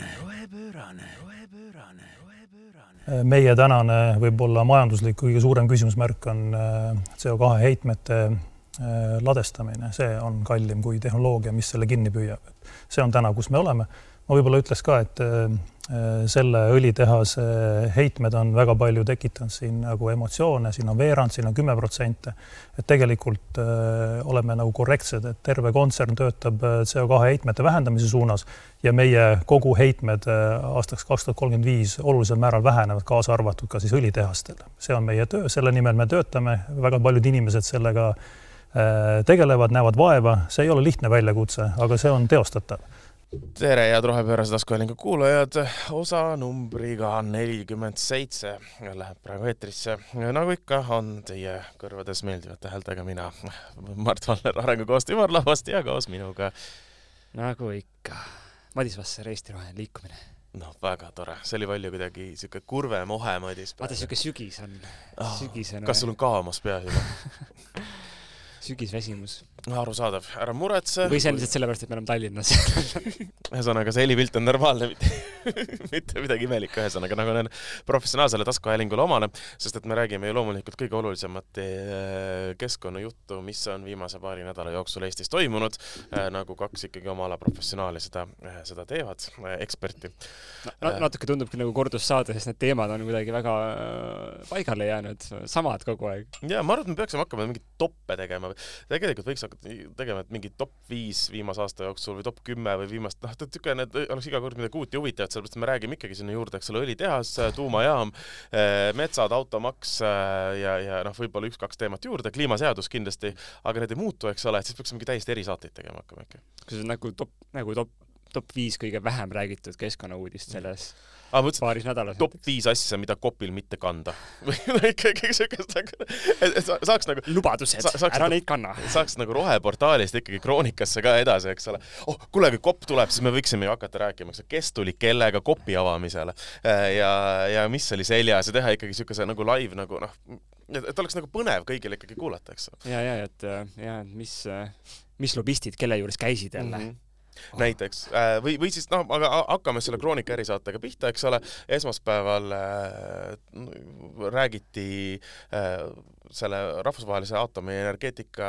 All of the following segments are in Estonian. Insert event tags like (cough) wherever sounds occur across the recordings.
rohepöörane, rohepöörane, rohepöörane, rohepöörane. Äh, meie tänane võib-olla majanduslik kõige suurem küsimusmärk on äh, CO2 heitmete äh, ladestamine, see on kallim kui tehnoloogia, mis selle kinni püüab. see on täna, kus me oleme. Ma võib-olla ütleks ka, et Äh, selle õlitehase heitmed on väga palju tekitanud siin nagu emotsioone, siin on veerand, siin on kümme protsenti. et tegelikult äh, oleme nagu korrektsed, et terve kontsern töötab äh, CO2 heitmete vähendamise suunas ja meie kogu heitmed aastaks kaks tuhat kolmkümmend viis olulisel määral vähenevad, kaasa arvatud ka siis õlitehastel. see on meie töö, selle nimel me töötame, väga paljud inimesed sellega tegelevad, näevad vaeva, see ei ole lihtne väljakutse, aga see on teostatav tere, head Rohepöörase taskuhäälingu kuulajad, osa numbriga nelikümmend seitse läheb praegu eetrisse. nagu ikka, on teie kõrvades meeldivate häältega mina, Mart Valner Arengukoostöö ümarlauast ja koos minuga. nagu ikka, Madis Vasser, Eesti Roheline Liikumine. noh, väga tore, see oli palju kuidagi siuke kurvem ohe, Madis. vaata, siuke sügis on oh,. sügisene. kas sul on kaamas peas juba (laughs) (laughs) sügisväsimus. Arusaadav, ära muretse. või see on lihtsalt sellepärast, et me oleme Tallinnas (laughs) ühesõnaga, see helipilt on normaalne, mitte, (laughs) midagi imelikku, ühesõnaga nagu on professionaalsele taskuhäälingule omane, sest et me räägime ju loomulikult kõige olulisemat eh, keskkonnajuttu, mis on viimase paari nädala jooksul Eestis toimunud, eh, nagu kaks ikkagi oma ala professionaali seda, eh, seda teevad, eksperti no,. natuke tundubki nagu kordussaade, sest need teemad on kuidagi väga paigale jäänud, samad kogu aeg. ja ma arvan, et me peaksime hakkama mingeid toppe tegema tegelikult võiks hakata tegema, et mingi top viis viimase aasta jooksul või top kümme või viimast, noh, niisugune, et oleks iga kord midagi uut ja huvitavat, sellepärast me räägime ikkagi sinna juurde, eks ole, õlitehas, tuumajaam, eh, metsad, automaks eh, ja, ja noh, võib-olla üks-kaks teemat juurde, kliimaseadus kindlasti, aga need ei muutu, eks ole, et siis peaks mingi täiesti erisaateid tegema hakkama ikka. kas see on nagu top, nagu top, top viis kõige vähem räägitud keskkonnauudist selles mm ah, mõtlesin, paaris nädalas. top viis asja, mida kopil mitte kanda (laughs) või ikkagi siukest nagu, et saaks nagu. lubadused sa,, ära nagu, neid kanna. saaks nagu roheportaalist ikkagi kroonikasse ka edasi, eks ole. oh, kuule, kui kopp tuleb, siis me võiksime ju hakata rääkima, eks ole, kes tuli kellega kopi avamisele äh, ja, ja mis oli seljas ja teha ikkagi siukese nagu live nagu noh, et oleks nagu põnev kõigile ikkagi kuulata, eks. ja, ja, et ja, et mis, mis lobistid kelle juures käisid jälle mm. -hmm näiteks äh, või, või siis noh, aga hakkame selle Kroonika erisaatega pihta, eks ole, esmaspäeval äh, räägiti äh, selle rahvusvahelise aatomienergeetika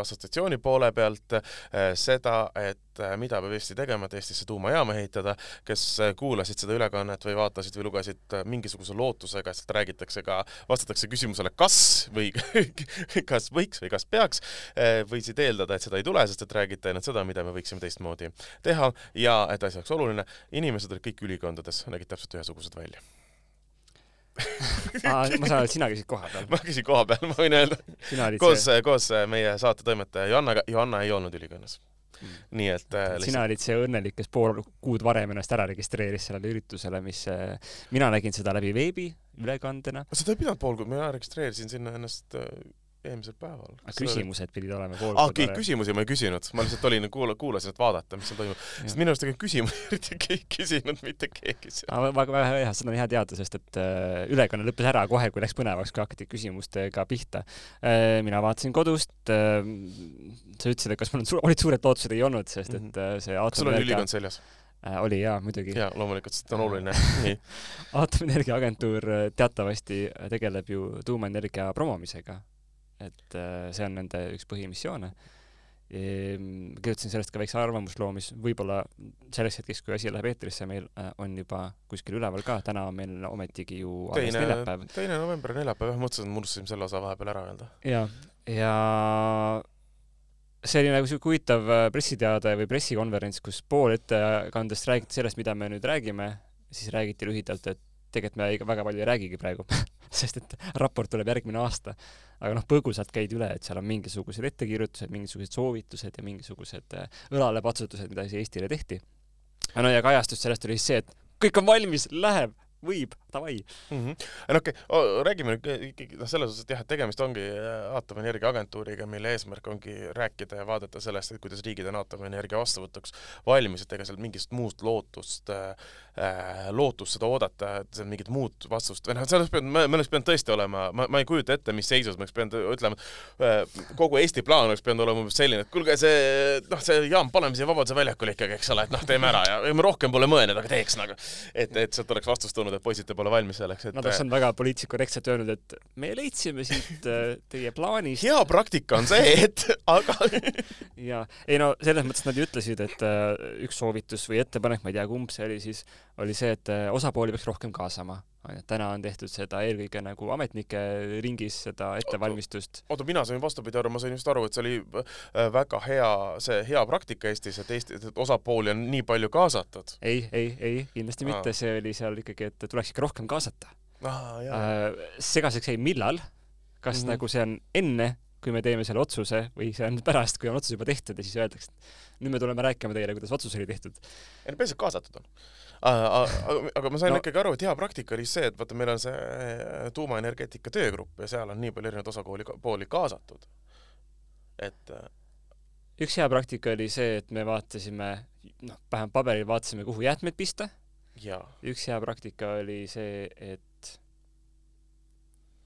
assotsiatsiooni poole pealt äh, seda, et äh, mida peab Eesti tegema, et Eestisse tuumajaama ehitada, kes äh, kuulasid seda ülekannet või vaatasid või lugesid mingisuguse lootusega, et räägitakse ka, vastatakse küsimusele, kas või (laughs) kas võiks või kas peaks, võisid eeldada, et seda ei tule, sest et räägite ainult seda, mida me võiksime teistmoodi teha ja et asi oleks oluline, inimesed olid kõik ülikondades, nägid täpselt ühesugused välja Aa, ma saan aru, et sina käisid kohapeal. ma käisin kohapeal, ma võin öelda. koos see..., koos meie saate toimetaja Johannaga, Johanna ei olnud ülikonnas mm.. nii et äh, lihtsalt... sina olid see õnnelik, kes pool kuud varem ennast ära registreeris sellele üritusele, mis äh, mina nägin seda läbi veebi ülekandena. seda ei pidanud pool kuud, mina registreerisin sinna ennast äh, eelmisel päeval. küsimused oli... pidid olema pool aa, okei, küsimusi ma ei küsinud, ma lihtsalt olin, kuula-, kuulasin, et vaadata, mis seal toimub. sest minu arust ega küsimusi (laughs) eriti keegi küsinud, mitte keegi seal. väga, hea, seda on hea teada, sest et äh, ülekanne lõppes ära kohe, kui läks põnevaks, kui hakati küsimustega pihta äh,. mina vaatasin kodust äh,, sa ütlesid, et kas mul on su-, olid suured lootused, ei olnud, sest et mhm. äh, see kas sul oli ülikond seljas? äh,. oli jaa, muidugi. jaa, loomulikult, sest ta on oluline. (laughs) aatomienergia agentuur äh, teatavasti tegeleb ju tuumaenergia promomisega et äh, see on nende üks põhimissioone. Ehm, kirjutasin sellest ka väikse arvamusloo, mis võib-olla selleks hetkeks, kui asi läheb eetrisse, meil äh, on juba kuskil üleval ka, täna on meil ometigi ju alles neljapäev. teine november, neljapäev, jah, mõtlesin, et me unustasime selle osa vahepeal ära öelda. jaa, ja see oli nagu siuke huvitav äh, pressiteade või pressikonverents, kus pool ettekandest räägiti sellest, mida me nüüd räägime, siis räägiti lühidalt, et tegelikult me väga palju ei räägigi praegu (laughs) sest et raport tuleb järgmine aasta. Aga noh, põgusalt käidi üle, et seal on mingisugused ettekirjutused, mingisugused soovitused ja mingisugused äh, õlalepatsutused, mida siis Eestile tehti. no ja kajastus sellest oli siis see, et kõik on valmis, läheb, võib, davai. mm. -hmm. no okei okay., räägime nüüd ikkagi noh, selles osas, et jah, et tegemist ongi äh, aatomienergia agentuuriga, mille eesmärk ongi rääkida ja vaadata sellest, et kuidas riigid on aatomienergia vastuvõtuks valmis, et ega seal mingist muust lootust äh,, lootust seda oodata, et seal mingit muud vastust või noh, selles peab, me, oleks pidanud tõesti olema, ma, ma ei kujuta ette, mis seisus me oleks pidanud ütlema kogu Eesti plaan oleks pidanud olema umbes selline, et kuulge, see noh, see jaam paneme siia Vabaduse väljakule ikkagi, eks ole, et noh, teeme ära ja me rohkem pole mõelnud, aga teeks nagu. et, et sealt oleks vastus tulnud, et poisid, te pole valmis selleks, et Nad oleks olnud väga poliitiliselt korrektselt öelnud, et me leidsime siit äh, (laughs) teie plaanist hea praktika on see, et (laughs) aga (laughs) ja ei no selles mõttes nad ju ütlesid, et äh, üks soovitus või ettepanek, ma ei tea, kumb see oli siis, oli see, et äh, osapooli peaks rohkem kaasama. onju, et täna on tehtud seda eelkõige nagu ametnike ringis seda ettevalmistust. oota, mina sain vastupidi aru, ma sain just aru, et see oli äh, väga hea, see hea praktika Eestis, et Eesti, et osapooli on nii palju kaasatud. ei, ei, ei, kindlasti Aa. mitte, see oli seal ikkagi, et tuleks ikka rohkem kaasata. aa, jaa. segaseks jäi, millal, kas mm. -hmm. nagu see on enne, kui me teeme selle otsuse või see on pärast, kui on otsus juba tehtud ja siis öeldakse, et nüüd me tuleme rääkima teile, kuidas otsus oli tehtud. ei no päriselt kaasatud on. aga, aga ma sain no. Ikkagi aru, et hea praktika oli see, et vaata, meil on see äh, tuumaenergeetika töögrupp ja seal on nii palju erinevaid osakooli, pooli kaasatud. et äh, üks hea praktika oli see, et me vaatasime, noh, vähemalt paberil vaatasime, kuhu jäätmeid pista. üks hea praktika oli see, et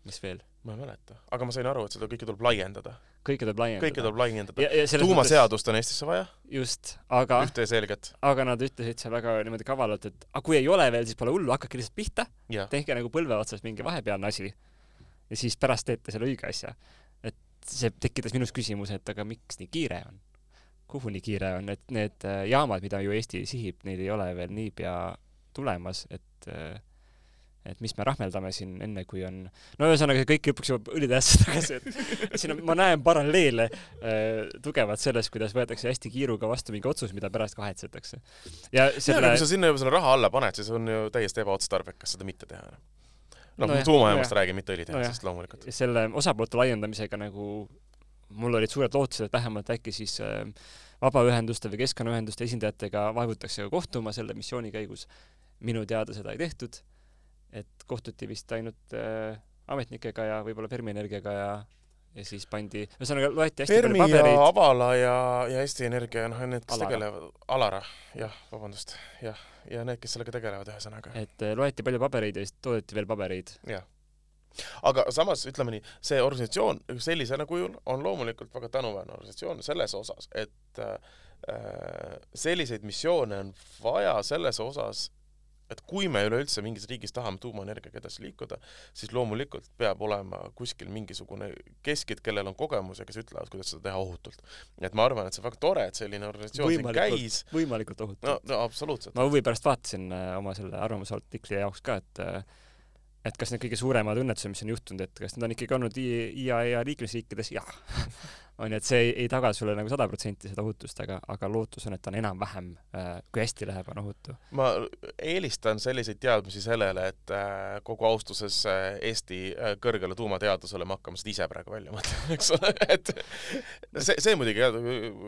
mis veel, ma ei mäleta, aga ma sain aru, et seda kõike tuleb laiendada, kõike tuleb laiendada. kõike tuleb laiendada. selles mõttes tuumaseadust on Eestisse vaja, just, aga, ühte ja selget. aga nad ütlesid seal väga niimoodi kavalalt, et aga kui ei ole veel, siis pole hullu, hakake lihtsalt pihta, tehke nagu põlve otsas mingi vahepealne asi ja siis pärast teete selle õige asja. et see tekitas minus küsimuse, et aga miks nii kiire on? kuhu nii kiire on, et need äh, jaamad, mida ju Eesti sihib, neid ei ole veel niipea tulemas, et äh, et mis me rahmeldame siin enne, kui on, no ühesõnaga see kõik lõpuks jõuab õlitehasesse tagasi, et siin on, ma näen paralleele äh, tugevalt selles, kuidas võetakse hästi kiiruga vastu mingi otsus, mida pärast kahetsetakse. ja selle... kui sa sinna juba selle raha alla paned, siis on ju täiesti ebaotstarbekas seda mitte teha. noh, Nojah, no, tuumajaamast nojah. räägin, mitte õlitehasest no loomulikult. selle osapoolte laiendamisega nagu mul olid suured lootused, et vähemalt äkki siis äh, vabaühenduste või keskkonnaühenduste esindajatega vaevutakse kohtuma selle missiooni käigus. minu teada seda ei tehtud, et kohtuti vist ainult äh, ametnikega ja võib-olla Fermi Energiaga ja ja siis pandi, ühesõnaga loeti hästi Fermi palju ja pabereid, Avala ja, ja Eesti Energia, noh, need, kes Alara. tegelevad, Alara, jah, vabandust, jah, ja need, kes sellega tegelevad, ühesõnaga, et äh, loeti palju pabereid ja siis toodeti veel pabereid. jah. aga samas ütleme nii, see organisatsioon sellisena kujul on loomulikult väga tänuväärne organisatsioon selles osas, et äh, selliseid missioone on vaja selles osas, et kui me üleüldse mingis riigis tahame tuumaenergiaga edasi liikuda, siis loomulikult peab olema kuskil mingisugune keskid, kellel on kogemus ja kes ütlevad, kuidas seda teha ohutult. et ma arvan, et see on väga tore, et selline organisatsioon siin käis. võimalikult ohutu no, no absoluutselt. ma huvi pärast vaatasin äh, oma selle arvamusartikli jaoks ka, et äh, et kas need kõige suuremad õnnetused, mis on juhtunud, et kas need on ikkagi olnud IAEA liikmesriikides, jah. (laughs) on ju, et see ei, ei taga sulle nagu sada protsenti seda ohutust, aga, aga lootus on, et on enam-vähem, kui hästi läheb, on ohutu. ma eelistan selliseid teadmisi sellele, et äh, kogu austuses äh, Eesti äh, kõrgele tuumateadusele me hakkame seda ise praegu välja mõtlema, eks ole, (laughs) et see, see muidugi jah,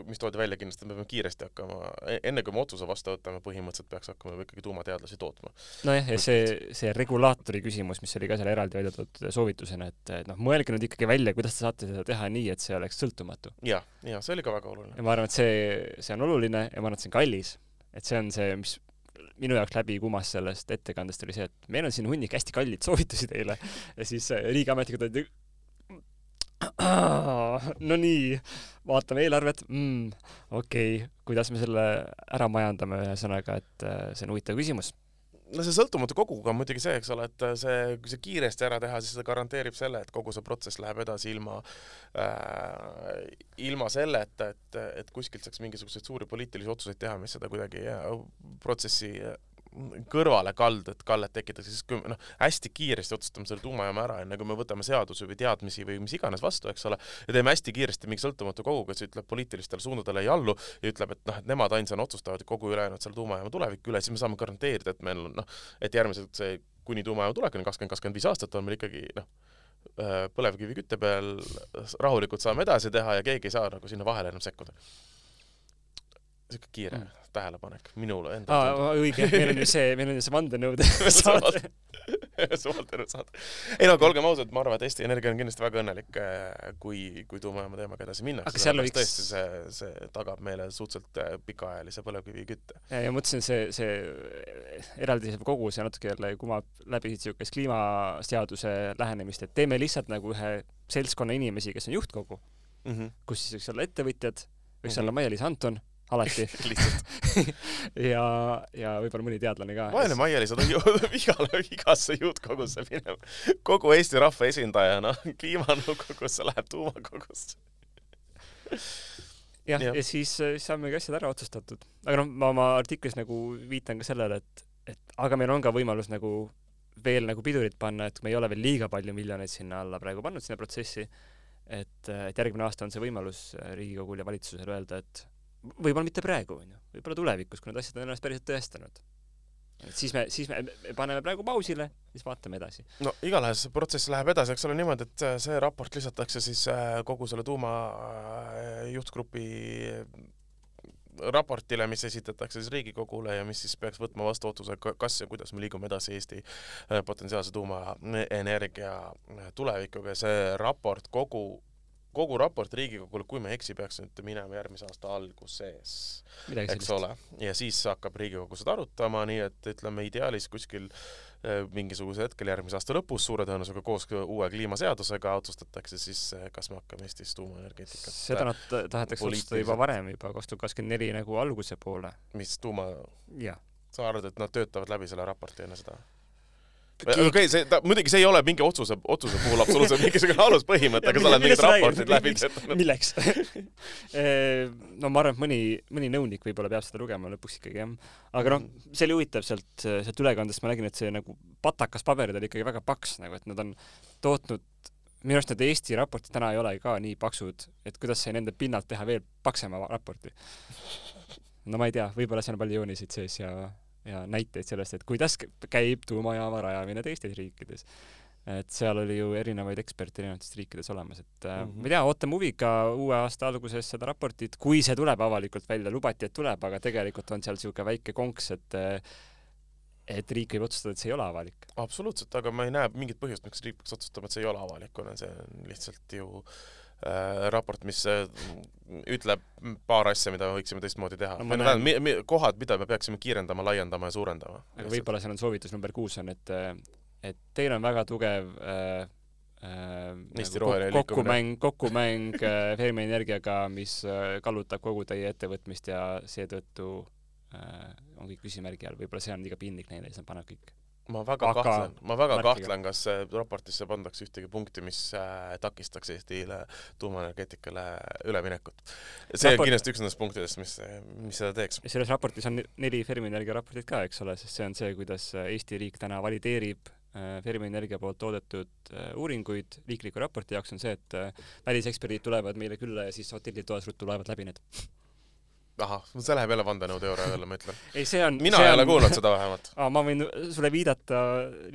mis toodi välja kindlasti, me peame kiiresti hakkama, enne kui me otsuse vastu võtame, põhimõtteliselt peaks hakkama ikkagi tuumateadlasi tootma. nojah, ja see, see regulaatori küsimus, mis oli ka seal eraldi välja toodud soovitusena, et, noh, mõelge nüüd ikkagi välja, kuidas te saate seda teha nii, et see oleks sõltumatu. ja, ja see oli ka väga oluline. ja ma arvan, et see, see on oluline ja ma arvan, et see on kallis. et see on see, mis minu jaoks läbi kumas sellest ettekandest oli see, et meil on siin hunnik hästi kalleid soovitusi teile ja siis äh, riigiametnikud olid no nii, vaatame eelarvet mm,, okei okay., kuidas me selle ära majandame, ühesõnaga, et äh, see on huvitav küsimus. No see sõltumatu koguga on muidugi see, eks ole, et see, kui see kiiresti ära teha, siis see garanteerib selle, et kogu see protsess läheb edasi ilma äh,, ilma selleta, et, et kuskilt saaks mingisuguseid suuri poliitilisi otsuseid teha, mis seda kuidagi äh, protsessi äh, kõrvale kaldu, et kallet tekitatakse, siis kui noh, hästi kiiresti otsustame selle tuumajaama ära, enne kui me võtame seadusi või teadmisi või mis iganes vastu, eks ole, ja teeme hästi kiiresti mingi sõltumatu kogu, kes ütleb poliitilistele suundadele ei allu ja ütleb, et noh, et nemad ainsana otsustavad kogu ülejäänud selle tuumajaama tuleviku üle, siis me saame garanteerida, et meil on noh, et järgmised see kuni tuumajaama tulekuni kakskümmend, kakskümmend viis aastat on meil ikkagi noh, põlevkivikütte peal rahulikult saame edasi teha ja keegi ei saa nagu sinna vahele enam sekkuda siuke kiire Mm. mm. tähelepanek minule endale aa, õige, meil on ju see, meil on ju see vandenõude (laughs) saade. suvaltanud saada. ei no aga olgem ausad, ma arvan, et Eesti Energia on kindlasti väga õnnelik, kui, kui tuumajaama teemaga edasi minnakse. Seal võiks- tõesti, see, see tagab meile suhteliselt äh, pikaajalise põlevkivikütte. ja, ja mõtlesin, see, see eraldiseisev kogus ja natuke jälle kumab läbi niisugust kliimaseaduse lähenemist, et teeme lihtsalt nagu ühe seltskonna inimesi, kes on juhtkogu, kus siis võiks olla ettevõtjad, võiks Mhm. olla Maia-Liis Anton, alati (laughs) (laughs) ja, ja võib-olla mõni teadlane ka. vaene Maie-Liis, sa pead ju (laughs) igale, igasse juhtkogusse minema. kogu Eesti rahva esindajana kliimanõukogusse läheb tuumakogusse. jah, Jah. ja siis äh, saamegi asjad ära otsustatud. aga noh, ma oma artiklis nagu viitan ka sellele, et, et aga meil on ka võimalus nagu veel nagu pidurit panna, et me ei ole veel liiga palju miljoneid sinna alla praegu pannud sinna protsessi. et, et järgmine aasta on see võimalus Riigikogul ja valitsusel öelda, et võib-olla mitte praegu, onju, võib-olla tulevikus, kui need asjad on ennast päriselt tõestanud. et siis me, siis me, me paneme praegu pausile, siis vaatame edasi. no igatahes protsess läheb edasi, eks ole niimoodi, et äh, see raport lisatakse siis äh, kogu selle tuuma äh, juhtgrupi raportile, mis esitatakse siis Riigikogule ja mis siis peaks võtma vastu otsuse, kas ja kuidas me liigume edasi Eesti potentsiaalse tuumaenergia tulevikuga ja see raport, kogu kogu raport Riigikogule, kui ma ei eksi, peaks nüüd minema järgmise aasta alguses, eks ole, ja siis hakkab Riigikogu seda arutama, nii et ütleme ideaalis kuskil eh, mingisugusel hetkel järgmise aasta lõpus suure tõenäosusega koos uue kliimaseadusega otsustatakse siis, kas me hakkame Eestis tuumaenergeetikat seda nad ta- tahetakse otsustada juba varem, juba kaks tuhat kakskümmend neli nagu alguse poole. mis tuuma, sa arvad, et nad töötavad läbi selle raporti enne seda? Okei, see, ta muidugi see ei ole mingi otsuse, otsuse puhul absoluutselt mingisugune aluspõhimõte, aga sa oled mingid raportid läbi töötanud. milleks? (laughs) no ma arvan, et mõni, mõni nõunik võib-olla peab seda lugema lõpuks ikkagi jah. aga noh, see oli huvitav sealt, sealt ülekandest ma nägin, et see nagu patakas paberid oli ikkagi väga paks nagu, et nad on tootnud minu arust need Eesti raportid täna ei ole ka nii paksud, et kuidas sai nende pinnalt teha veel paksema raporti. no ma ei tea, võib-olla seal on palju jooniseid sees ja, ja näiteid sellest, et kuidas kä- käib tuumajaama rajamine teistes riikides. et seal oli ju erinevaid eksperte erinevatest riikides olemas, et äh, Mhm. ma ei tea, ootame huviga uue aasta alguses seda raportit, kui see tuleb avalikult välja, lubati, et tuleb, aga tegelikult on seal niisugune väike konks, et äh, et riik võib otsustada, et see ei ole avalik. absoluutselt, aga ma ei näe mingit põhjust, miks riik peaks otsustama, et see ei ole avalik, kuna see on lihtsalt ju äh, raport, mis äh, ütleb paar asja, mida me võiksime teistmoodi teha No või näen- tähendab, mi-, kohad, mida me peaksime kiirendama, laiendama ja suurendama. aga võib-olla seal on soovitus number kuus on, et et teil on väga tugev äh, äh, Eesti nagu roheline kok- kokkumäng, kokkumäng äh, Fermi Energiaga, mis äh, kallutab kogu teie ettevõtmist ja seetõttu äh, on kõik küsimärgi all, võib-olla see on liiga piinlik neile siis nad panevad kõik. Ma väga Aga- kahtlen, ma väga märkiga. kahtlen, kas äh, raportisse pandakse ühtegi punkti, mis äh, takistaks Eestile tuumaenergeetikale üleminekut. see Raport- on kindlasti üks nendest punktidest, mis, mis seda teeks. selles raportis on neli Fermi Energia raportit ka, eks ole, sest see on see, kuidas äh, Eesti riik täna valideerib äh, Fermi Energia poolt toodetud äh, uuringuid riikliku raporti jaoks on see, et äh, väliseksperdid tulevad meile külla ja siis hotellitoas ruttu loevad läbi need. ahah, see läheb jälle vandenõuteooria jälle, ma ütlen. ei, see on mina see ei ole on... kuulnud seda vähemalt. (laughs) aa, ma võin sulle viidata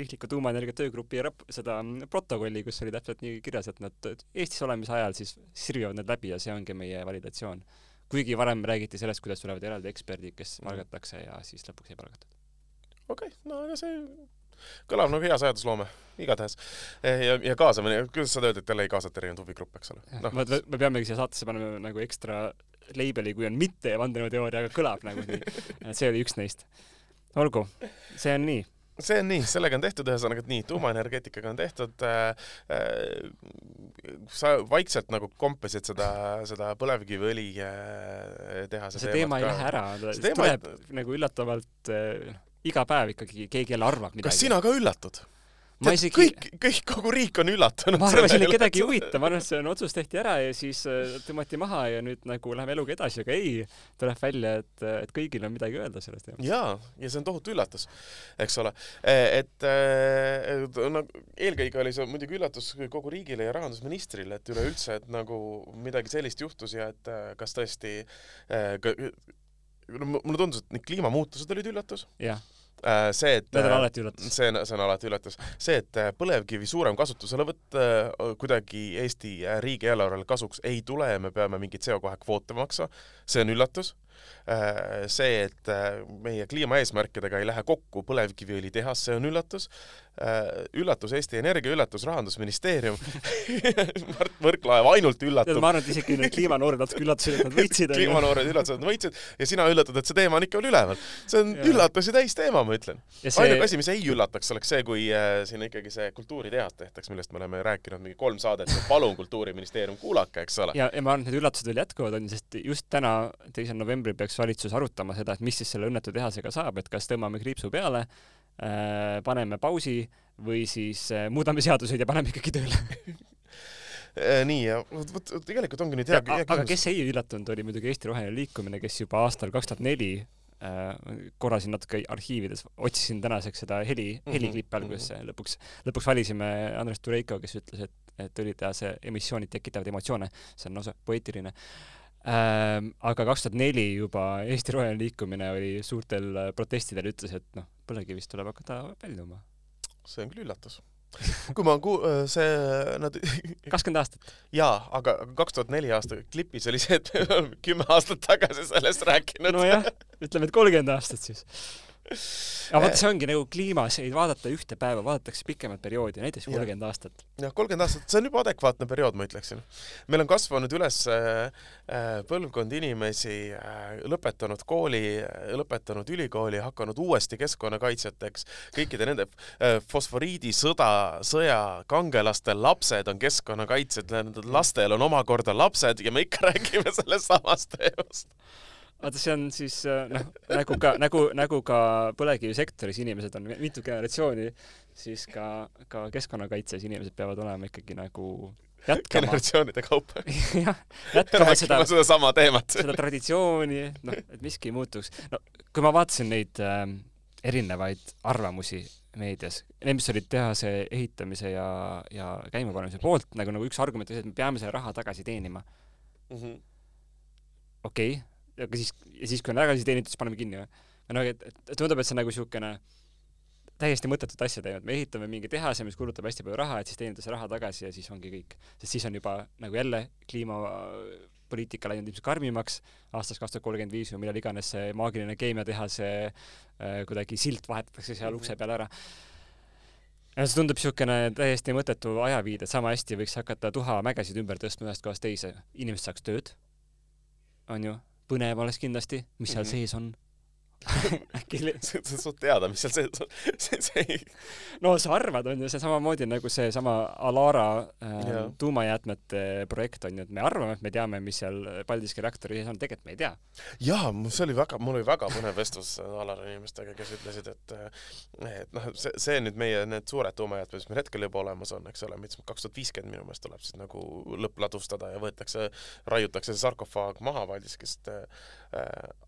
riikliku tuumaenergia töögrupi rap-, seda protokolli, kus oli täpselt nii kirjas, et nad Eestis olemise ajal siis sirvivad need läbi ja see ongi meie validatsioon. kuigi varem räägiti sellest, kuidas tulevad eraldi eksperdid, kes Mhm. palgatakse ja siis lõpuks ei palgatud. okei okay,, no aga see kõlab nagu hea seadusloome, igatahes. ja, ja kaasamine, kuidas sa öeldid, et jälle ei kaasata erinevaid huvigruppe, eks ole no,. me, me peamegi siia saatesse panema nagu ekstra label'i, kui on mitte vandenõuteooria, aga kõlab nagu nii. (laughs) see oli üks neist. olgu, see on nii. see on nii, sellega on tehtud, ühesõnaga, et nii, tuumaenergeetikaga on tehtud äh,. Äh, sa vaikselt nagu kompasid seda, seda põlevkiviõli äh, tehase see teema ei lähe ära, See teema tuleb nagu üllatavalt äh, iga päev ikkagi keegi jälle arvab midagi. kas sina ka üllatud? Ma isegi, kõik, kõik, kogu riik on üllatunud. ma arvasin, et kedagi ei huvita, ma arvan, et see on otsus tehti ära ja siis äh, tõmmati maha ja nüüd nagu läheme eluga edasi, aga ei, tuleb välja, et, et kõigil on midagi öelda sellest teemast. jaa, ja see on tohutu üllatus, eks ole. et äh, no eelkõige oli see muidugi üllatus kogu riigile ja rahandusministrile, et üleüldse, et nagu midagi sellist juhtus ja et äh, kas tõesti äh, ka, mulle tundus, et need kliimamuutused olid üllatus jah, äh,. see, et need on alati üllatus. see see on alati üllatus. see, et äh, põlevkivi suurem kasutuselevõtt äh, kuidagi Eesti äh, riigieelarvele kasuks ei tule ja me peame mingeid CO2 kvoote maksma, see on üllatus see, et meie kliimaeesmärkidega ei lähe kokku põlevkiviõlitehas, see on üllatus. Üllatus Eesti Energia, üllatus Rahandusministeerium (laughs) Mart Võrklaev ainult üllatab. ma arvan, et isegi need kliimanoored natuke üllatasid, et nad võitsid. kliimanoored üllatasid, et nad võitsid ja sina üllатad, et see teema on ikka veel üleval. see on ja. üllatusi täis teema, ma ütlen. See... ainuke asi, mis ei üllataks, oleks see, kui äh, siin ikkagi see kultuuritehas tehtaks, millest me oleme rääkinud mingi kolm saadet, et palun, Kultuuriministeerium, kuulake, eks ole. ja, ja ma arvan, et need üllatused veel jätkuvad, on sest just täna, teisel novembril peaks valitsus arutama seda, et mis siis selle õnnetu tehasega saab, et kas tõmbame kriipsu peale Äh, paneme pausi või siis äh, muudame seaduseid ja paneme ikkagi tööle äh, nii ja vot, vot tegelikult ongi nüüd hea, hea aga kes ei üllatunud, oli muidugi Eesti Roheline Liikumine, kes juba aastal kaks tuhat neli korra siin natuke arhiivides otsisin tänaseks seda heli, mhm, heliklippe alguses mm -hmm. lõpuks, lõpuks valisime Andres Tureiko, kes ütles, et, et õlitehase emissioonid tekitavad emotsioone, see on lausa poeetiline ähm,. aga kaks tuhat neli juba Eesti Roheline Liikumine oli suurtel protestidel, ütles, et noh, põlevkivist tuleb hakata väljuma. see on küll üllatus. kui ma ku-, äh, see, nad (laughs) kakskümmend aastat? jaa, aga kaks tuhat neli aasta klipis oli see, et me oleme kümme aastat tagasi sellest rääkinud. nojah, ütleme, et kolmkümmend aastat siis aga vaata, see ongi nagu kliimas, ei vaadata ühte päeva, vaadatakse pikemat perioodi, näiteks kolmkümmend aastat. jah, kolmkümmend aastat, see on juba adekvaatne periood, ma ütleksin. meil on kasvanud üles äh, äh põlvkond inimesi äh,, lõpetanud kooli lõpetanud ülikooli, hakanud uuesti keskkonnakaitsjateks, kõikide nende fosforiidisõda, sõja kangelaste lapsed on keskkonnakaitsjad, nendel lastel on omakorda lapsed ja me ikka (laughs) räägime sellest samast teemast vaata, see on siis äh, noh, nagu ka, nagu, nagu ka põlevkivisektoris inimesed on mitu generatsiooni, siis ka, ka keskkonnakaitses inimesed peavad olema ikkagi nagu jätkama. generatsioonide kaupa (laughs) jah, jätkama seda, sedasama teemat. seda traditsiooni, noh, et miski ei muutuks. no kui ma vaatasin neid äh, erinevaid arvamusi meedias, need, mis olid tehase ehitamise ja, ja käimapanemise poolt, nagu, nagu üks argument oli see, et me peame selle raha tagasi teenima mm -hmm.. okei okay aga siis, ja siis, kui on tagasi teenitud, siis paneme kinni või? no et tundub, et see on nagu niisugune täiesti mõttetut asja et me ehitame mingi tehase, mis kulutab hästi palju raha, et siis teenida see raha tagasi ja siis ongi kõik. sest siis on juba nagu jälle kliimapoliitika läinud ilmselt karmimaks aastast kaks tuhat kolmkümmend viis või millal iganes see maagiline keemiatehase äh, kuidagi silt vahetatakse seal ukse peal ära. ja see tundub niisugune täiesti mõttetu ajaviide, sama hästi võiks hakata tuhamägesid ümber tõstma ühest kohast teise, inimesed saaks tööd, on ju põnev oleks kindlasti, mis seal mm -hmm. sees on (laughs) äkki sa saad teada, mis seal sees on see, see ei no sa arvad, on ju, see samamoodi nagu seesama Alara äh, tuumajäätmete projekt on ju, et me arvame, et me teame, mis seal Paldiski reaktori sees on, tegelikult me ei tea. jaa, see oli väga, mul oli väga põnev vestlus Alara inimestega, kes ütlesid, et et noh, see, see nüüd meie need suured tuumajäätmed, mis meil hetkel juba olemas on, eks ole, mis kaks tuhat viiskümmend minu meelest tuleb siis nagu lõppladustada ja võetakse, raiutakse see sarkofaag maha Paldiskist äh,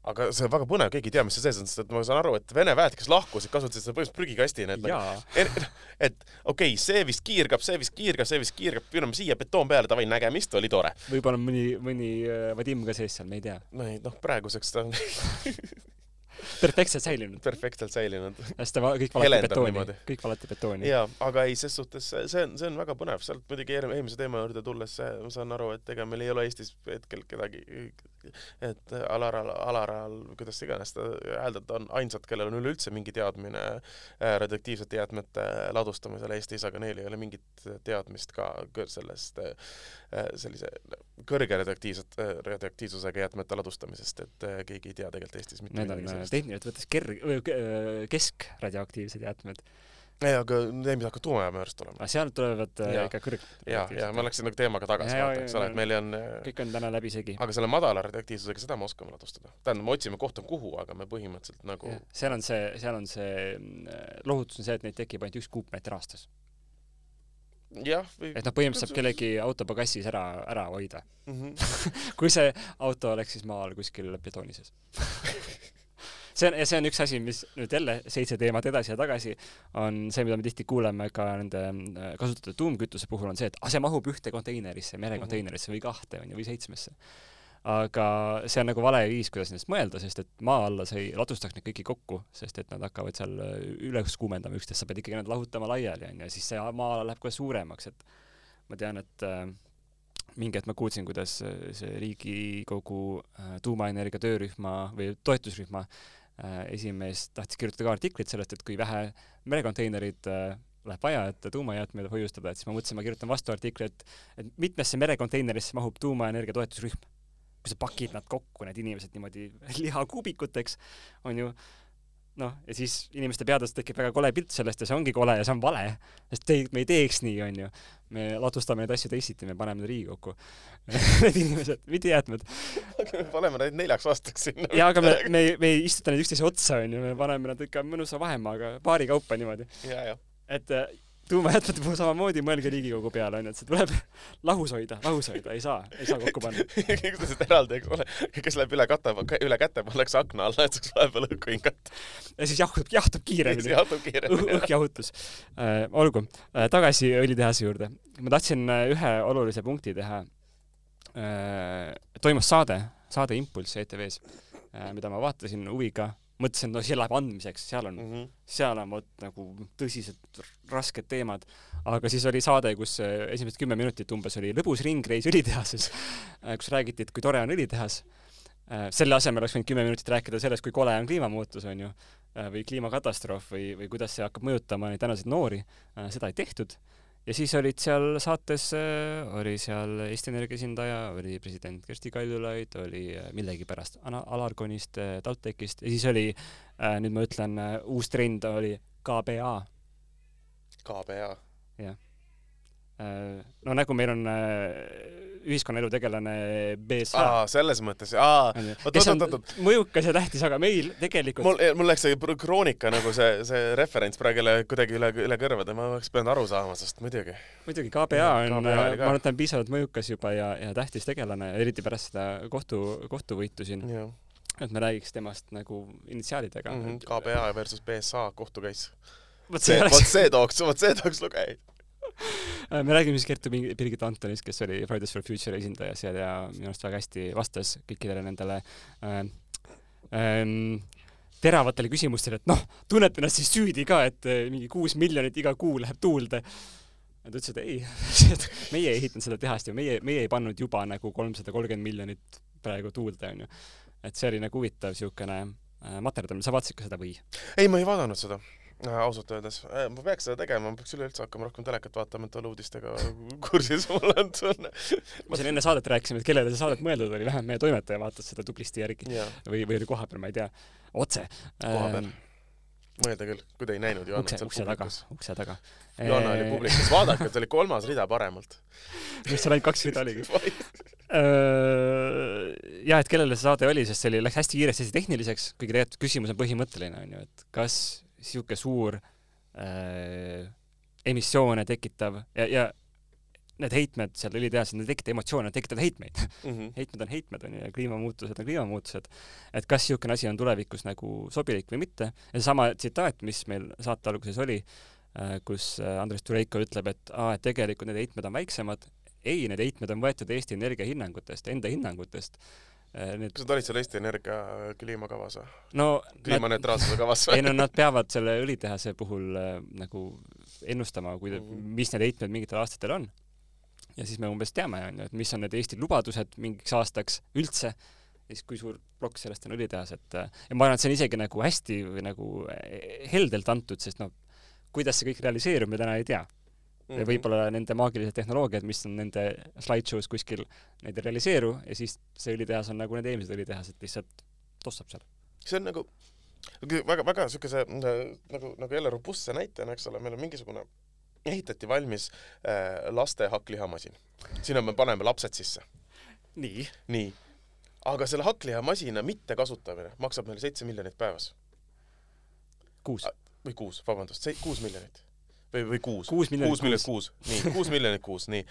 aga see on väga põnev, keegi ei tea, mis seal on, sest et ma saan aru, et Vene väed, kes lahkusid, kasutasid seda põhimõtteliselt prügikastina, et nagu, (laughs) et okei okay,, see vist kiirgab, see vist kiirgab, see vist kiirgab, püüame siia betoon peale, davai, nägemist, oli tore. võib-olla mõni, mõni äh, Vadim ka sees seal, me ei tea. no ei, noh, praeguseks ta on (laughs) perfektselt säilinud. perfektselt säilinud. hästi, kõik valati betooni, kõik valati betooni. jaa, aga ei, ses suhtes see on, see on väga põnev, sealt muidugi eelmise teema juurde tulles, ma saan aru, et ega meil ei ole Eestis hetkel kedagi, et Alaral, Alaral, kuidas iganes seda hääldada, on ainsad, kellel on üleüldse mingi teadmine äh, radioaktiivsete jäätmete ladustamisel Eestis, aga neil ei ole mingit teadmist ka sellest äh, sellise kõrge radioaktiivset, radioaktiivsusega jäätmete ladustamisest, et äh, keegi ei tea tegelikult Eestis mitte midagi sellest tehniliselt võttes ker-, keskradioaktiivsed jäätmed. ei, aga need, mis hakkavad tuumajaama juurest tulema. aga sealt tulevad äh, ja. ikka kõrg-. ja, ja ma läksin nagu teemaga tagasi, eks ole, et meil on äh, kõik on täna läbisegi. aga selle madala radioaktiivsusega, seda me oskame ladustada. tähendab, me otsime kohta, kuhu, aga me põhimõtteliselt nagu seal on see, seal on see mm, lohutus on see, et neid tekib ainult üks kuupmeeter aastas jah või et noh, põhimõtteliselt saab kellegi auto pagassis ära, ära hoida mm. -hmm. (laughs) kui see auto oleks siis maa all kuskil betooni sees (laughs) see on, ja see on üks asi, mis nüüd jälle seitse teemat edasi ja tagasi on see, mida me tihti kuuleme ka nende äh, kasutatud tuumkütuse puhul, on see, et ah, see mahub ühte konteinerisse, merekonteinerisse või kahte, on ju, või seitsmesse. Aga see on nagu vale viis, kuidas nendest mõelda, sest et maa alla sa ei ladustaks neid kõiki kokku, sest et nad hakkavad seal äh, üles kuumendama üksteist, sa pead ikkagi nad lahutama laiali, on ju, siis see maa ala läheb kohe suuremaks, et ma tean, et äh, mingi hetk ma kuulsin, kuidas äh, see Riigikogu äh, tuumaenergia töörühma või toetusrühma äh, esimees tahtis kirjutada ka artiklit sellest, et kui vähe merekonteinerid läheb vaja, et tuumajäätmeid hoiustada, et siis ma mõtlesin, ma kirjutan vastu artikli, et, et mitmesse merekonteinerisse mahub tuumaenergia toetusrühm. Kui sa pakid nad kokku, need inimesed niimoodi (laughs) lihakuubikuteks, on ju noh, ja siis inimeste peades tekib väga kole pilt sellest ja see ongi kole ja see on vale, sest te, me ei teeks nii, onju. me ladustame neid asju teisiti, me paneme need Riigikokku (laughs) Need inimesed, mitte jäätmed. (laughs) aga me paneme neid neljaks aastaks sinna. jaa, aga me, me me ei istuta neid üksteise otsa, onju, me paneme nad ikka mõnusa vahemaaga, paari kaupa niimoodi. et tuumajäätmete puhul samamoodi mõelge Riigikogu peale, onju, et see tuleb (laughs) lahus hoida, lahus hoida, ei saa, ei saa kokku panna. (laughs) üksteisest eraldi, kes läheb üle kate, üle käte, pannakse akna alla, et saaks vahepeal õhku hingata. ja siis jahtub, jahtub kiiremini. jahtub kiiremini. õhkjahutus äh,. olgu äh,, tagasi õlitehase juurde. ma tahtsin äh, ühe olulise punkti teha toimus saade, saade Impulss ETV-s mida ma vaatasin huviga mõtlesin, et no see läheb andmiseks, seal on mm, -hmm. seal on vot nagu tõsised rasked teemad. aga siis oli saade, kus äh, esimesed kümme minutit umbes oli lõbus ringreis õlitehases, (laughs) äh, kus räägiti, et kui tore on õlitehas. Äh, selle asemel oleks võinud kümme minutit rääkida sellest, kui kole on kliimamuutus, on ju, või kliimakatastroof või, või kuidas see hakkab mõjutama neid tänaseid noori. seda ei tehtud ja siis olid seal saates, äh, oli seal Eesti Energia esindaja, oli president Kersti Kaljulaid, oli äh, millegipärast Alarconist, äh, TalTechist ja siis oli, nüüd ma ütlen, uus trend oli KBA. KBA? jah. No nagu meil on ühiskonnaelu tegelane BSH. aa, selles mõttes, aa, oot, oot, oot, oot. mõjukas ja tähtis, aga meil tegelikult mul, mul läks see kroonika nagu see, see referents praegu kuidagi üle, üle kõrvade, ma oleks pidanud aru saama, sest muidugi. muidugi, KPA on, ma arvan, et ta on piisavalt mõjukas juba ja, ja tähtis tegelane, eriti pärast seda kohtu, kohtuvõitu siin. et me räägiks temast nagu initsiaalidega mm. -hmm, KPA versus BSA kohtu case. vot see, vot see tooks, vot see tooks lugejaid Äh, (laughs) me räägime siis Kertu Birgit Antonist, kes oli Fridays for Future esindaja seal ja minu arust väga hästi vastas kõikidele nendele äh, ähm, teravatele küsimustele, et noh, tunnete ennast siis süüdi ka, et äh, mingi kuus miljonit iga kuu läheb tuulde. ja ta ütles, et ei (laughs) meie ei ehitanud seda tehast ja meie, meie ei pannud juba nagu kolmsada kolmkümmend miljonit praegu tuulde, onju. et see oli nagu huvitav siukene äh, materdamine, sa vaatasid ka seda või? ei, ma ei vaadanud seda ausalt öeldes, äh, ma peaks seda tegema, ma peaks üleüldse hakkama rohkem telekat vaatama, et olla uudistega (laughs) kursis, mul on tunne. me siin enne saadet rääkisime, et kellele see saadet mõeldud oli, vähemalt meie toimetaja vaatas seda tublisti järgi ja. või, või oli kohapeal, ma ei tea, otse. kohapeal ähm,. mõelda küll, kui te ei näinud Johannat seal publikus. ukse taga. Johanna oli publikus, vaadake, ta oli kolmas rida paremalt. (laughs) mis seal ainult kaks rida oligi äh, jah, et kellele see saade oli, sest see oli, läks hästi kiiresti, hästi tehniliseks, kuigi tegelikult küsimus on põhimõtteline, on ju, et kas niisugune suur äh, emissioone tekitav ja, ja need heitmed seal õlitehases, need ei tekita emotsioone, tekitavad heitmeid mm. -hmm. (laughs) heitmed on heitmed, on ju, ja kliimamuutused on kliimamuutused. et kas niisugune asi on tulevikus nagu sobilik või mitte. ja seesama tsitaat, mis meil saate alguses oli äh,, kus äh, Andres Tureiko ütleb, et aa, et tegelikult need heitmed on väiksemad. ei, need heitmed on võetud Eesti Energia hinnangutest, enda hinnangutest need... kas nad olid seal Eesti Energia kliimakavas või? no kliimaneutraalsuse kavas või? ei no nad peavad selle õlitehase puhul äh, nagu ennustama, kui mm, -hmm. mis need heitmed mingitel aastatel on. ja siis me umbes teame, on ju, et mis on need Eesti lubadused mingiks aastaks üldse, ja siis kui suur plokk sellest on õlitehas, et äh, ja ma arvan, et see on isegi nagu hästi või nagu heldelt antud, sest noh, kuidas see kõik realiseerub, me täna ei tea mm -hmm. võib-olla nende maagilised tehnoloogiad, mis on nende slideshow's kuskil, need ei realiseeru ja siis see õlitehas on nagu need eelmised õlitehased, lihtsalt tossab seal. see on nagu väga, väga niisuguse nagu, nagu jälle robustse näitena, eks ole, meil on mingisugune ehitati valmis äh, laste hakklihamasin. sinna me paneme lapsed sisse. nii? nii. aga selle hakklihamasina mittekasutamine maksab meile seitse miljonit päevas. kuus? või kuus, vabandust, kuus miljonit või, või kuus. kuus miljonit, kuus nii, kuus miljonit kuus, nii.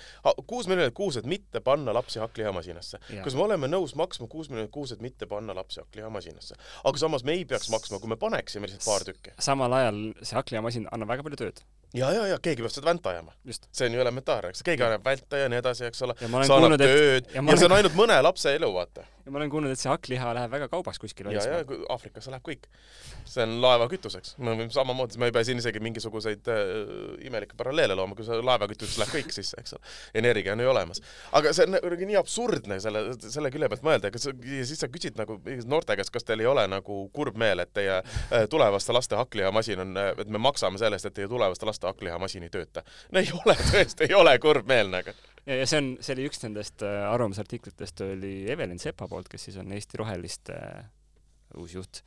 kuus miljonit kuus, et mitte panna lapsi hakklihamasinasse. kas me oleme nõus maksma kuus miljonit kuus, et mitte panna lapsi hakklihamasinasse? aga samas me ei peaks maksma, kui me paneksime lihtsalt paar tükki. samal ajal see hakklihamasin annab väga palju tööd ja, ja, ja keegi peab seda vänta ajama. see on ju elementaarne, eks, keegi annab välta ja nii edasi, eks ole. sa annad tööd ja, ja see on ainult mõne lapse elu, vaata. ja ma olen kuulnud, et see hakkliha läheb väga kaubaks kuskil ja, ja Aafrikasse läheb kõik. see on laevakütuseks. me võime samamoodi, me ei pea siin isegi mingisuguseid äh, imelikke paralleele looma, kui see laevakütuseks läheb kõik sisse, eks ole. energia on ju olemas. aga see on nagu nii absurdne selle, selle külje pealt mõelda, kas ja siis sa küsid nagu noorte käest, kas teil ei ole nagu kurb meel, et teie äh, tulevaste laste hakklihamasin on, et me maksame selle eest, et teie tulevaste laste hakklihamasin ei tööta. no ei ole, tõesti ei ole kurb meel nagu. ja, ja see on, see oli üks nendest äh, arvamusartiklitest oli Evelin Sepa poolt, kes siis on Eesti Roheliste äh, uus juht,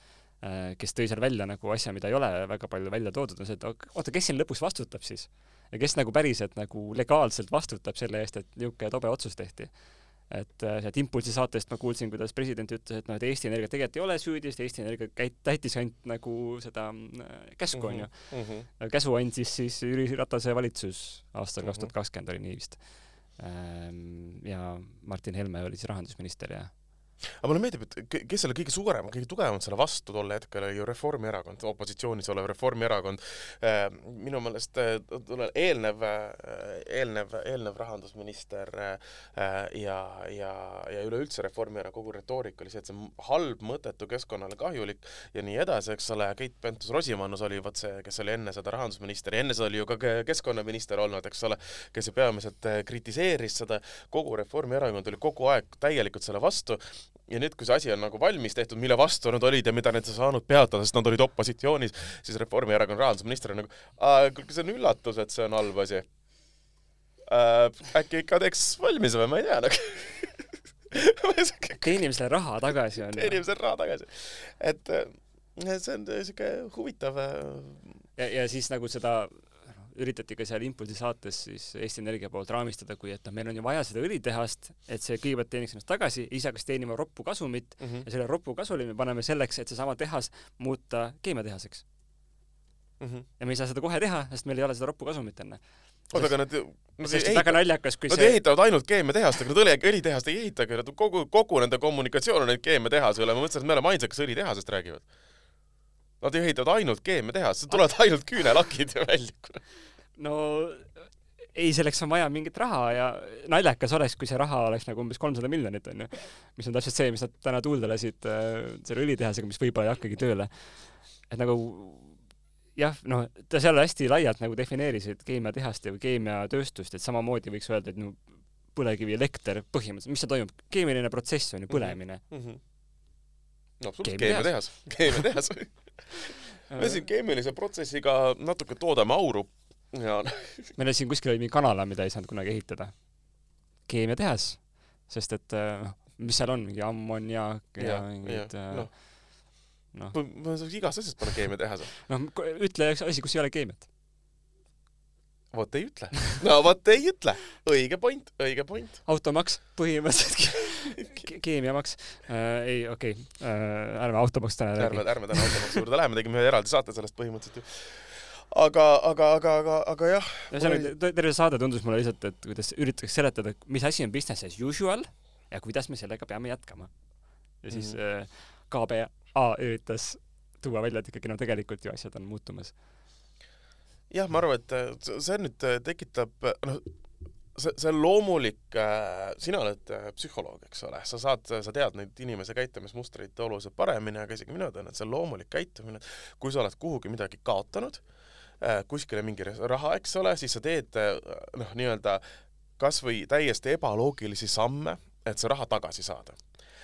kes tõi seal välja nagu asja, mida ei ole väga palju välja toodud, on see, et oota, kes siin lõpuks vastutab siis? ja kes nagu päriselt nagu legaalselt vastutab selle eest, et niisugune tobe otsus tehti? Et äh, sealt Impulsi saatest ma kuulsin, kuidas president ütles, et noh, et Eesti Energia tegelikult ei ole süüdi, sest Eesti Energia käit-, täitis ainult nagu seda äh, käsku, onju. Mhm. käsu andis siis Jüri Ratase valitsus aastal Mhm. kaks tuhat kakskümmend oli nii vist. ja Martin Helme oli siis rahandusminister ja aga mulle meeldib, et ke- kes selle kõige suurem, kõige tugevamalt selle vastu tol hetkel oli ju Reformierakond, opositsioonis olev Reformierakond. minu meelest äh, tollel eelnev, eelnev, eelnev rahandusminister äh, ja, ja, ja üleüldse Reformierakonna kogu retoorika oli see, et see on halb, mõttetu, keskkonnale kahjulik ja nii edasi, eks ole, Keit Pentus-Rosimannus oli vot see, kes oli enne seda rahandusminister ja enne seda oli ju ka ke- keskkonnaminister olnud, eks ole, kes ju peamiselt äh, kritiseeris seda, kogu Reformierakond oli kogu aeg täielikult selle vastu ja nüüd, kui see asi on nagu valmis tehtud, mille vastu nad olid ja mida nad ei saanud peatada, sest nad olid opositsioonis, siis Reformierakonna rahandusminister on nagu, kuulge, see on üllatus, et see on halb asi äh,. äkki ikka teeks valmis või ma ei tea nagu. (laughs) teenime selle raha tagasi on ju. teenime selle raha tagasi. et äh, see on siuke huvitav äh, ja, ja siis nagu seda üritati ka seal Impulsi saates siis Eesti Energia poolt raamistada, kui et noh, meil on ju vaja seda õlitehast, et see kõigepealt teeniks ennast tagasi, ise hakkas teenima roppu kasumit mm. -hmm. ja selle roppu kasuli me paneme selleks, et seesama tehas muuta keemiatehaseks. Mm -hmm. ja me ei saa seda kohe teha, sest meil ei ole seda roppu kasumit enne. oota, aga nad, nad ei ehita, nad see ehitavad ainult keemiatehast, aga nad õli, õlitehast ei ehitagi, nad kogu, kogu nende kommunikatsioon on ainult keemiatehase üle, ma mõtlesin, et me oleme ainsad, kes õlitehasest räägivad. Nad ehitavad ainult keemiatehast, tulevad ainult küünelakid välja. no ei, selleks on vaja mingit raha ja naljakas oleks, kui see raha oleks nagu umbes kolmsada miljonit onju, mis on täpselt see, mis nad täna tuulde lasid äh, selle õlitehasega, mis võib-olla ei hakkagi tööle. et nagu jah, noh, ta seal hästi laialt nagu defineerisid keemiatehast ja keemiatööstust, et samamoodi võiks öelda, et no põlevkivielekter põhimõtteliselt, mis seal toimub, keemiline protsess on ju põlemine. No absoluutselt, Keemiatehas. keemiatehas, me siin keemilise protsessiga natuke toodame auru ja meil siin kuskil oli mingi kanala, mida ei saanud kunagi ehitada. keemiatehas, sest et äh, noh, mis seal on, mingi ammoniaak ja, ja mingid äh, noh. noh, ma ma saaks igast asjast panna keemiatehase. noh, ütle üks asi, kus ei ole keemiat. vot ei ütle. no vot ei ütle. õige point, õige point. automaks, põhimõtteliselt (laughs) keemiamaks äh,. ei, okei okay. äh,, ärme automaksust täna ärme, räägi. ärme täna automaksu juurde läheme, tegime ühe eraldi saate sellest põhimõtteliselt ju. aga, aga, aga, aga, aga jah. ühesõnaga, terve saade tundus mulle lihtsalt, et kuidas üritatakse seletada, mis asi on business as usual ja kuidas me sellega peame jätkama. ja siis mm -hmm. KBA üritas tuua välja, et ikkagi no tegelikult ju asjad on muutumas. jah, ma arvan, et äh, see nüüd äh, tekitab, noh, see, see on loomulik, sina oled äh, psühholoog, eks ole, sa saad, sa tead neid inimese käitumismustreid oluliselt paremini, aga isegi mina tean, et see on loomulik käitumine, kui sa oled kuhugi midagi kaotanud, kuskile mingi raha, eks ole, siis sa teed äh, noh, nii-öelda kas või täiesti ebaloogilisi samme, et see raha tagasi saada.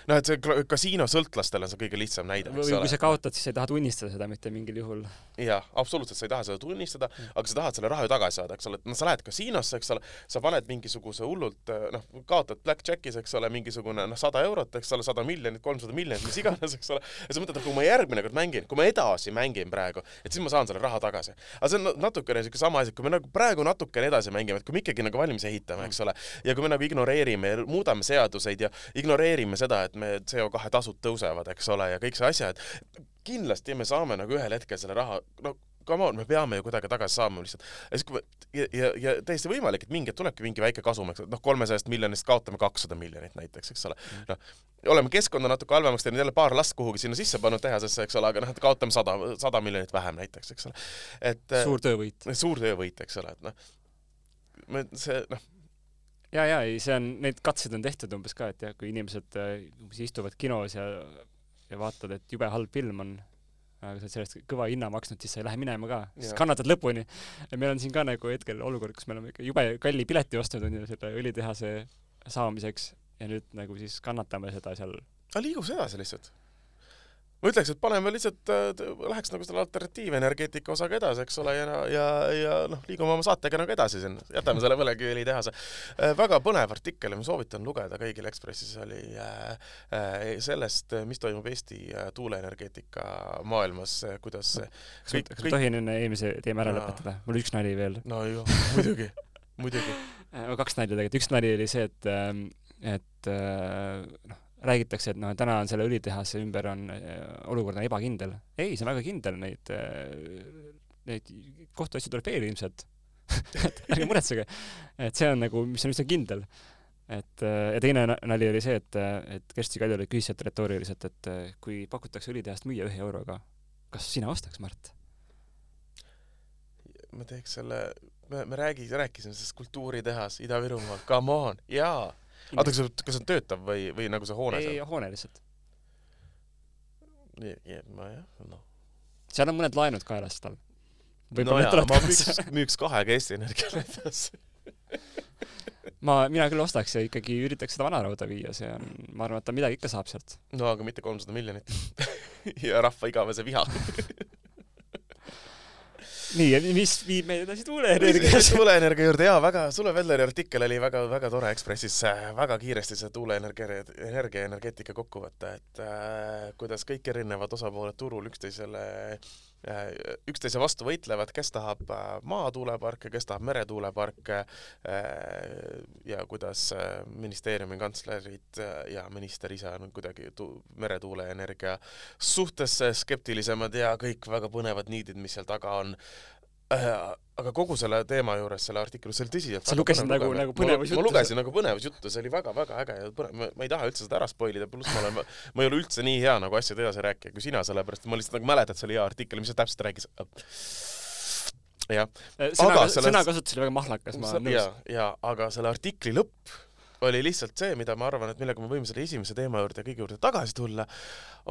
noh, et see kla- kasiinosõltlastel on see kõige lihtsam näide, eks ole kui sa. kaotad, siis sa ei taha tunnistada seda mitte mingil juhul. jah, absoluutselt, sa ei taha seda tunnistada, aga sa tahad selle raha ju tagasi saada, eks ole, et noh, sa lähed kasiinosse, eks ole, sa paned mingisuguse hullult noh, kaotad blackjack'is, eks ole, mingisugune noh, sada eurot, eks ole, sada miljonit, kolmsada miljonit, mis iganes, eks ole, ja sa mõtled, et kui ma järgmine kord mängin, kui ma edasi mängin praegu, et siis ma saan selle raha tagasi. aga see on na- natukene siuke sama asi, kui me nagu praegu natukene edasi mängime, et kui me ikkagi nagu valmis ehitame, eks ole, ja kui me nagu ignoreerime ja muudame seaduseid ja ignoreerime seda, et me CO2 tasud tõusevad, eks ole, ja kõik see asja, et kindlasti me saame nagu ühel hetkel selle raha, no come on, me peame ju kuidagi tagasi saama lihtsalt. ja siis, kui me ja, ja, ja täiesti võimalik, et mingi tulebki mingi väike kasum, eks, noh, kolmesajast miljonist kaotame kakssada miljonit näiteks, eks ole. noh, oleme keskkonda natuke halvemaks teinud, jälle paar last kuhugi sinna sisse pannud tehasesse, eks ole, aga noh, et kaotame sada, sada miljonit vähem näiteks, eks ole. et suur töövõit. suur töövõit, eks ole, et noh, me see noh, ja, ja ei, see on, neid katseid on tehtud umbes ka, et jah, kui inimesed äh, umbes istuvad kinos ja, ja vaatavad, et jube halb film on, aga sa oled selle eest kõva hinna maksnud, siis sa ei lähe minema ka, siis kannatad lõpuni. meil on siin ka nagu hetkel olukord, kus me oleme ikka jube kalli pileti ostnud, onju, selle õlitehase saamiseks ja nüüd nagu siis kannatame seda seal. aga liiguks edasi lihtsalt. Ma ütleks, et paneme lihtsalt, läheks nagu selle alternatiivenergeetika osaga edasi, eks ole, ja, ja, ja noh, liigume oma saatega nagu edasi siin, jätame selle põlevkiviõlitehase. väga põnev artikkel ja ma soovitan lugeda kõigile Ekspressis oli äh, äh, sellest, mis toimub Eesti äh, tuuleenergeetika maailmas, kuidas kas kõik- ma, kas kõik- ma tohin enne eelmise teema ära Jaa. lõpetada? mul üks nali veel. no ju, muidugi, muidugi. (laughs) kaks nalja tegelikult, üks nali oli see, et, et äh, noh, räägitakse, et noh, täna on selle õlitehase ümber on äh, olukord on ebakindel. ei, see on väga kindel, neid, neid kohtuasju tuleb veel ilmselt. (laughs) et ärge muretsege, et see on nagu, mis on üsna kindel. et äh, ja teine na- nali oli see, et, et Kersti Kaljulaid küsis sealt retooriliselt, et äh, kui pakutakse õlitehast müüa ühe euroga, kas sina ostaks, Mart? ma teeks selle, me, me räägi-, rääkisime sellest kultuuritehas Ida-Virumaal, come on, jaa. oota, kas kas see on töötav või, või nagu see hoone ei, seal? hoone lihtsalt. ma jah, noh. seal on mõned laenud kaelas tal. no võib-olla need jaa, tuleb ma kaasa (laughs) müüks, müüks kahega Eesti Energiale edasi. (laughs) ma, mina küll ostaks ja ikkagi üritaks seda vanarauda viia, see on, ma arvan, et ta midagi ikka saab sealt. no aga mitte kolmsada miljonit. (laughs) ja rahva igavese viha. nii, mis viib meid edasi tuuleenergiasse? tuuleenergia juurde jaa, väga, Sulle Velleri artikkel oli väga, väga tore Ekspressis, väga kiiresti see tuuleenergia, energia ja energeetika kokkuvõte, et äh, kuidas kõik erinevad osapooled turul üksteisele äh, üksteise vastu võitlevad, kes tahab äh, maatuuleparke, kes tahab meretuuleparke äh, ja kuidas äh, ministeeriumi kantslerid äh, ja minister ise on kuidagi tu-, meretuuleenergia suhtes skeptilisemad ja kõik väga põnevad niidid, mis seal taga on. Äh, aga kogu selle teema juures, selle artikli, see oli tõsiselt Sa lugesid nagu- nagu põnevusjuttu. ma lugesin nagu põnevusjuttu, see oli väga-väga äge ja põnev, ma, ei taha üldse seda ära spoil ida, pluss ma olen, (laughs) ma ei ole üldse nii hea nagu asjade edasi rääkija kui sina, sellepärast et ma lihtsalt nagu mäletan, et see oli hea artikkel, mis see täpselt rääkis. jah, sõna Aga, selles- sõnakasutus oli väga mahlakas, ma olen ja nõus., ja aga selle artikli lõpp oli lihtsalt see, mida ma arvan, et millega me võime selle esimese teema juurde kõige juurde tagasi tulla,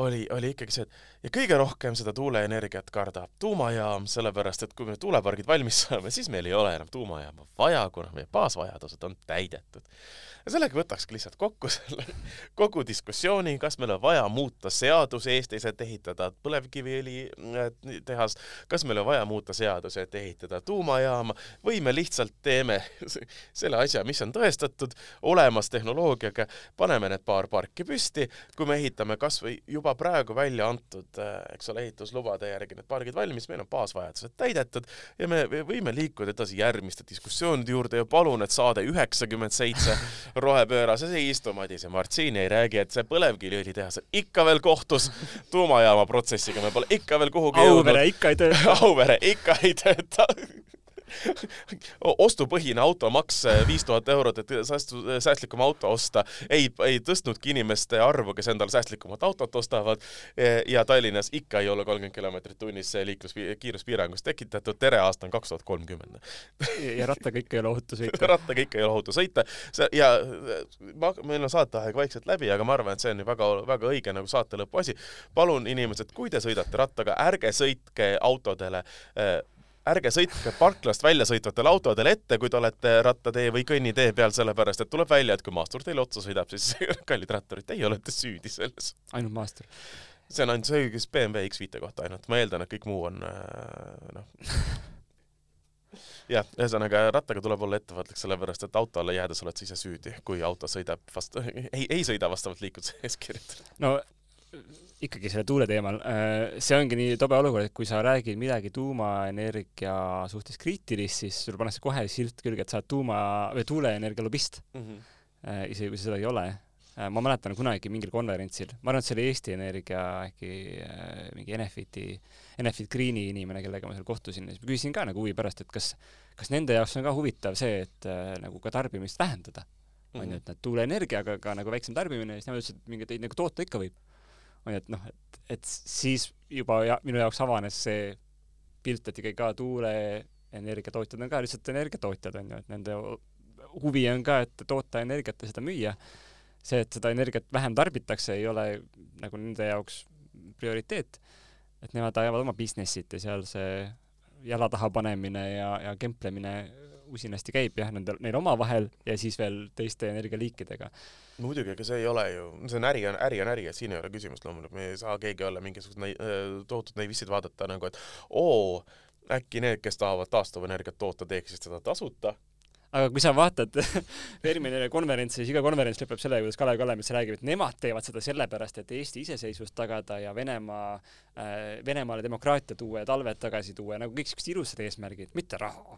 oli, oli ikkagi see, et ja kõige rohkem seda tuuleenergiat kardab tuumajaam, sellepärast et kui me tuulepargid valmis saame, siis meil ei ole enam tuumajaama vaja, kuna meie baasvajadused on täidetud. ja sellega võtakski lihtsalt kokku selle kogu diskussiooni, kas meil on vaja muuta seadusi Eestis, et ehitada põlevkiviõli äh, kas meil on vaja muuta seadusi, et ehitada tuumajaama või me lihtsalt teeme (laughs) selle asja, mis on tõestatud olemas tehnoloogiaga, paneme need paar parki püsti, kui me ehitame kas või juba praegu välja antud, eks ole, ehituslubade järgi need pargid valmis, meil on baasvajadused täidetud ja me me võime liikuda edasi järgmiste diskussioonide juurde ja palun, et saade üheksakümmend seitse (laughs) rohepöörases ei istu Madis ja Mart siin ei räägi, et see põlevkiviõlitehas on ikka veel kohtus tuumajaama protsessiga, me pole ikka veel kuhugi Auvere ikka ei tööta. (laughs) Auvere ikka ei tööta. (laughs) ostupõhine automaks viis tuhat eurot, et säästu, säästlikum auto osta, ei, ei tõstnudki inimeste arvu, kes endale säästlikumat autot ostavad ja Tallinnas ikka ei ole kolmkümmend kilomeetrit tunnis see liiklus, kiiruspiirangus tekitatud, tere aasta on kaks tuhat kolmkümmend. ja rattaga ikka ei ole ohutu sõita. (laughs) rattaga ikka ei ole ohutu sõita, ja ma, meil on saateaeg vaikselt läbi, aga ma arvan, et see on ju väga, väga õige nagu saate lõpu asi. palun inimesed, kui te sõidate rattaga, ärge sõitke autodele äh, ärge sõitke parklast välja sõitvatele autodele ette, kui te olete rattatee või kõnnitee peal, sellepärast et tuleb välja, et kui maastur teile otsa sõidab, siis (laughs) kallid ratturid, teie olete süüdi selles. ainult maastur. see on ainult see õigus BMW X5 kohta ainult, ma eeldan, et kõik muu on äh, noh. jah, ühesõnaga rattaga tuleb olla ettevaatlik, sellepärast et auto alla jäädes oled sa ise süüdi, kui auto sõidab vast-, (laughs) ei, ei sõida vastavalt liikluseeskirjadele. no ikkagi selle tuule teemal, see ongi nii tobe olukord, et kui sa räägid midagi tuumaenergia suhtes kriitilist, siis sul pannakse kohe silt külge, et sa oled tuuma või tuuleenergia lobist, isegi kui sa seda ei ole. ma mäletan kunagi mingil konverentsil, ma arvan, et see oli Eesti Energia äkki äh, mingi Enefiti, Enefit Greeni inimene, kellega ma seal kohtusin siis ma küsisin ka nagu huvi pärast, et kas, kas nende jaoks on ka huvitav see, et äh, nagu ka tarbimist vähendada on ju, et nad tuuleenergiaga ka nagu väiksem tarbimine ja siis nemad ütlesid, et mingeid neid nagu toota ikka võib. On ju, et noh, et, et siis juba ja, minu jaoks avanes see pilt, et ikkagi ka tuuleenergia tootjad on ka lihtsalt energiatootjad on ju, et nende huvi on ka, et toota energiat ja seda müüa. see, et seda energiat vähem tarbitakse, ei ole nagu nende jaoks prioriteet. et nemad ajavad oma business'it ja seal see jala taha panemine ja, ja kemplemine usinasti käib jah, nendel, neil omavahel ja siis veel teiste energialiikidega. muidugi, ega see ei ole ju, see on äri on, äri on äri, et siin ei ole küsimust loomulikult, me ei saa keegi olla mingisugused nai-, tohutud naivistid vaadata nagu, et oo, äkki need, kes tahavad taastuvenergiat toota, teeksid seda tasuta aga kui sa vaatad (laughs) Fermi konverentsi, siis iga konverents lõpeb sellega, kuidas Kalev Kallemets räägib, et nemad teevad seda sellepärast, et Eesti iseseisvust tagada ja Venemaa äh,, Venemaale demokraatia tuua ja talved tagasi tuua ja nagu kõik siuksed ilusad eesmärgid, mitte raha.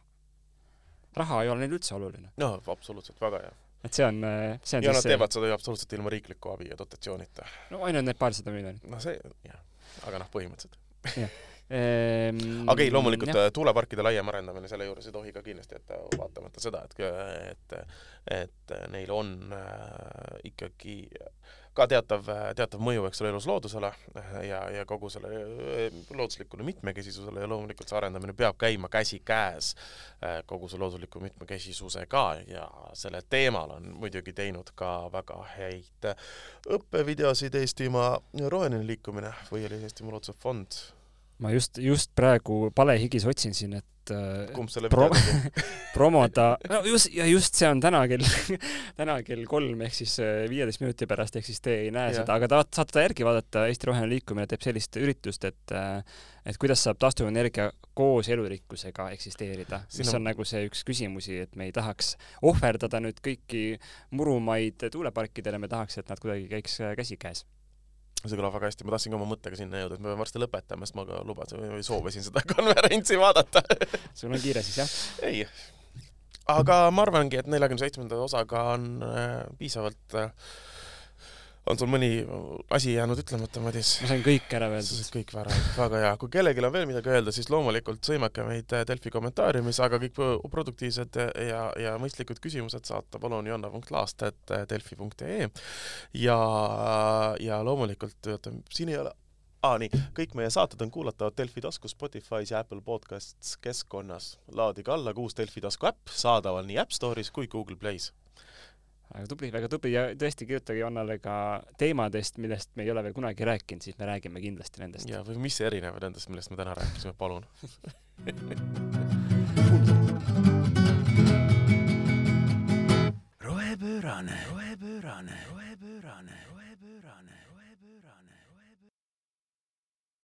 Raha ei ole neile üldse oluline. no absoluutselt, väga hea et see on, äh, see on ja nad teevad seda ju absoluutselt ilma riikliku abi ja dotatsioonita. no ainult need paarsada miljonit. no see, jah, aga noh, põhimõtteliselt jah (laughs) ehm,. aga ei, loomulikult jah. tuuleparkide laiem arendamine selle juures ei tohi ka kindlasti jätta vaatamata seda, et, et, et neil on äh, ikkagi ka teatav, teatav mõju, eks ole, elus loodusele ja, ja kogu selle äh, looduslikule mitmekesisusele ja loomulikult see arendamine peab käima käsikäes äh, kogu see loodusliku mitmekesisusega ja sellel teemal on muidugi teinud ka väga häid õppevideosid Eestimaa Roheline Liikumine või oli Eestimaa Looduse Fond ma just, just praegu palehigis otsin siin, et äh, kumb selle pro (laughs) promoda, no just, ja just see on täna kell (laughs) täna kell kolm ehk siis äh, viieteist minuti pärast, ehk siis te ei näe ja. seda, aga ta, saate järgi vaadata, Eesti Roheline Liikumine teeb sellist üritust, et äh, et kuidas saab taastuvenergia koos elurikkusega eksisteerida, mis on... on nagu see üks küsimusi, et me ei tahaks ohverdada nüüd kõiki murumaid tuuleparkidele, me tahaks, et nad kuidagi käiks käsikäes see kõlab väga hästi, ma tahtsin ka oma mõttega sinna jõuda, et me peame varsti lõpetama, sest ma ka lubasin või soovisin seda (laughs) konverentsi vaadata sul on kiire siis, jah? ei. aga ma arvangi, et neljakümne seitsmenda osaga on äh, piisavalt äh, on sul mõni asi jäänud ütlemata, Madis? ma sain kõik ära öeldud. sa said kõik ära, väga hea. kui kellelgi on veel midagi öelda, siis loomulikult sõimake meid Delfi kommentaariumis, aga kõik produktiivsed ja, ja mõistlikud küsimused saata palun jonna.laast.delfi.ee ja, ja loomulikult, siin ei ole ah,, nii, kõik meie saated on kuulatavad Delfi taskus, Spotify's ja Apple Podcasts keskkonnas. laadige alla uus Delfi tasku äpp, saadaval nii App Store'is kui Google Play's väga tubli, väga tubli. Ja tõesti kirjutage Jonnale ka teemadest, millest me ei ole veel kunagi rääkinud, siis me räägime kindlasti nendest. ja, või mis erinevad nendest, millest me täna rääkisime, palun? (laughs) Rohepöörane, rohepöörane, rohepöörane, rohepöörane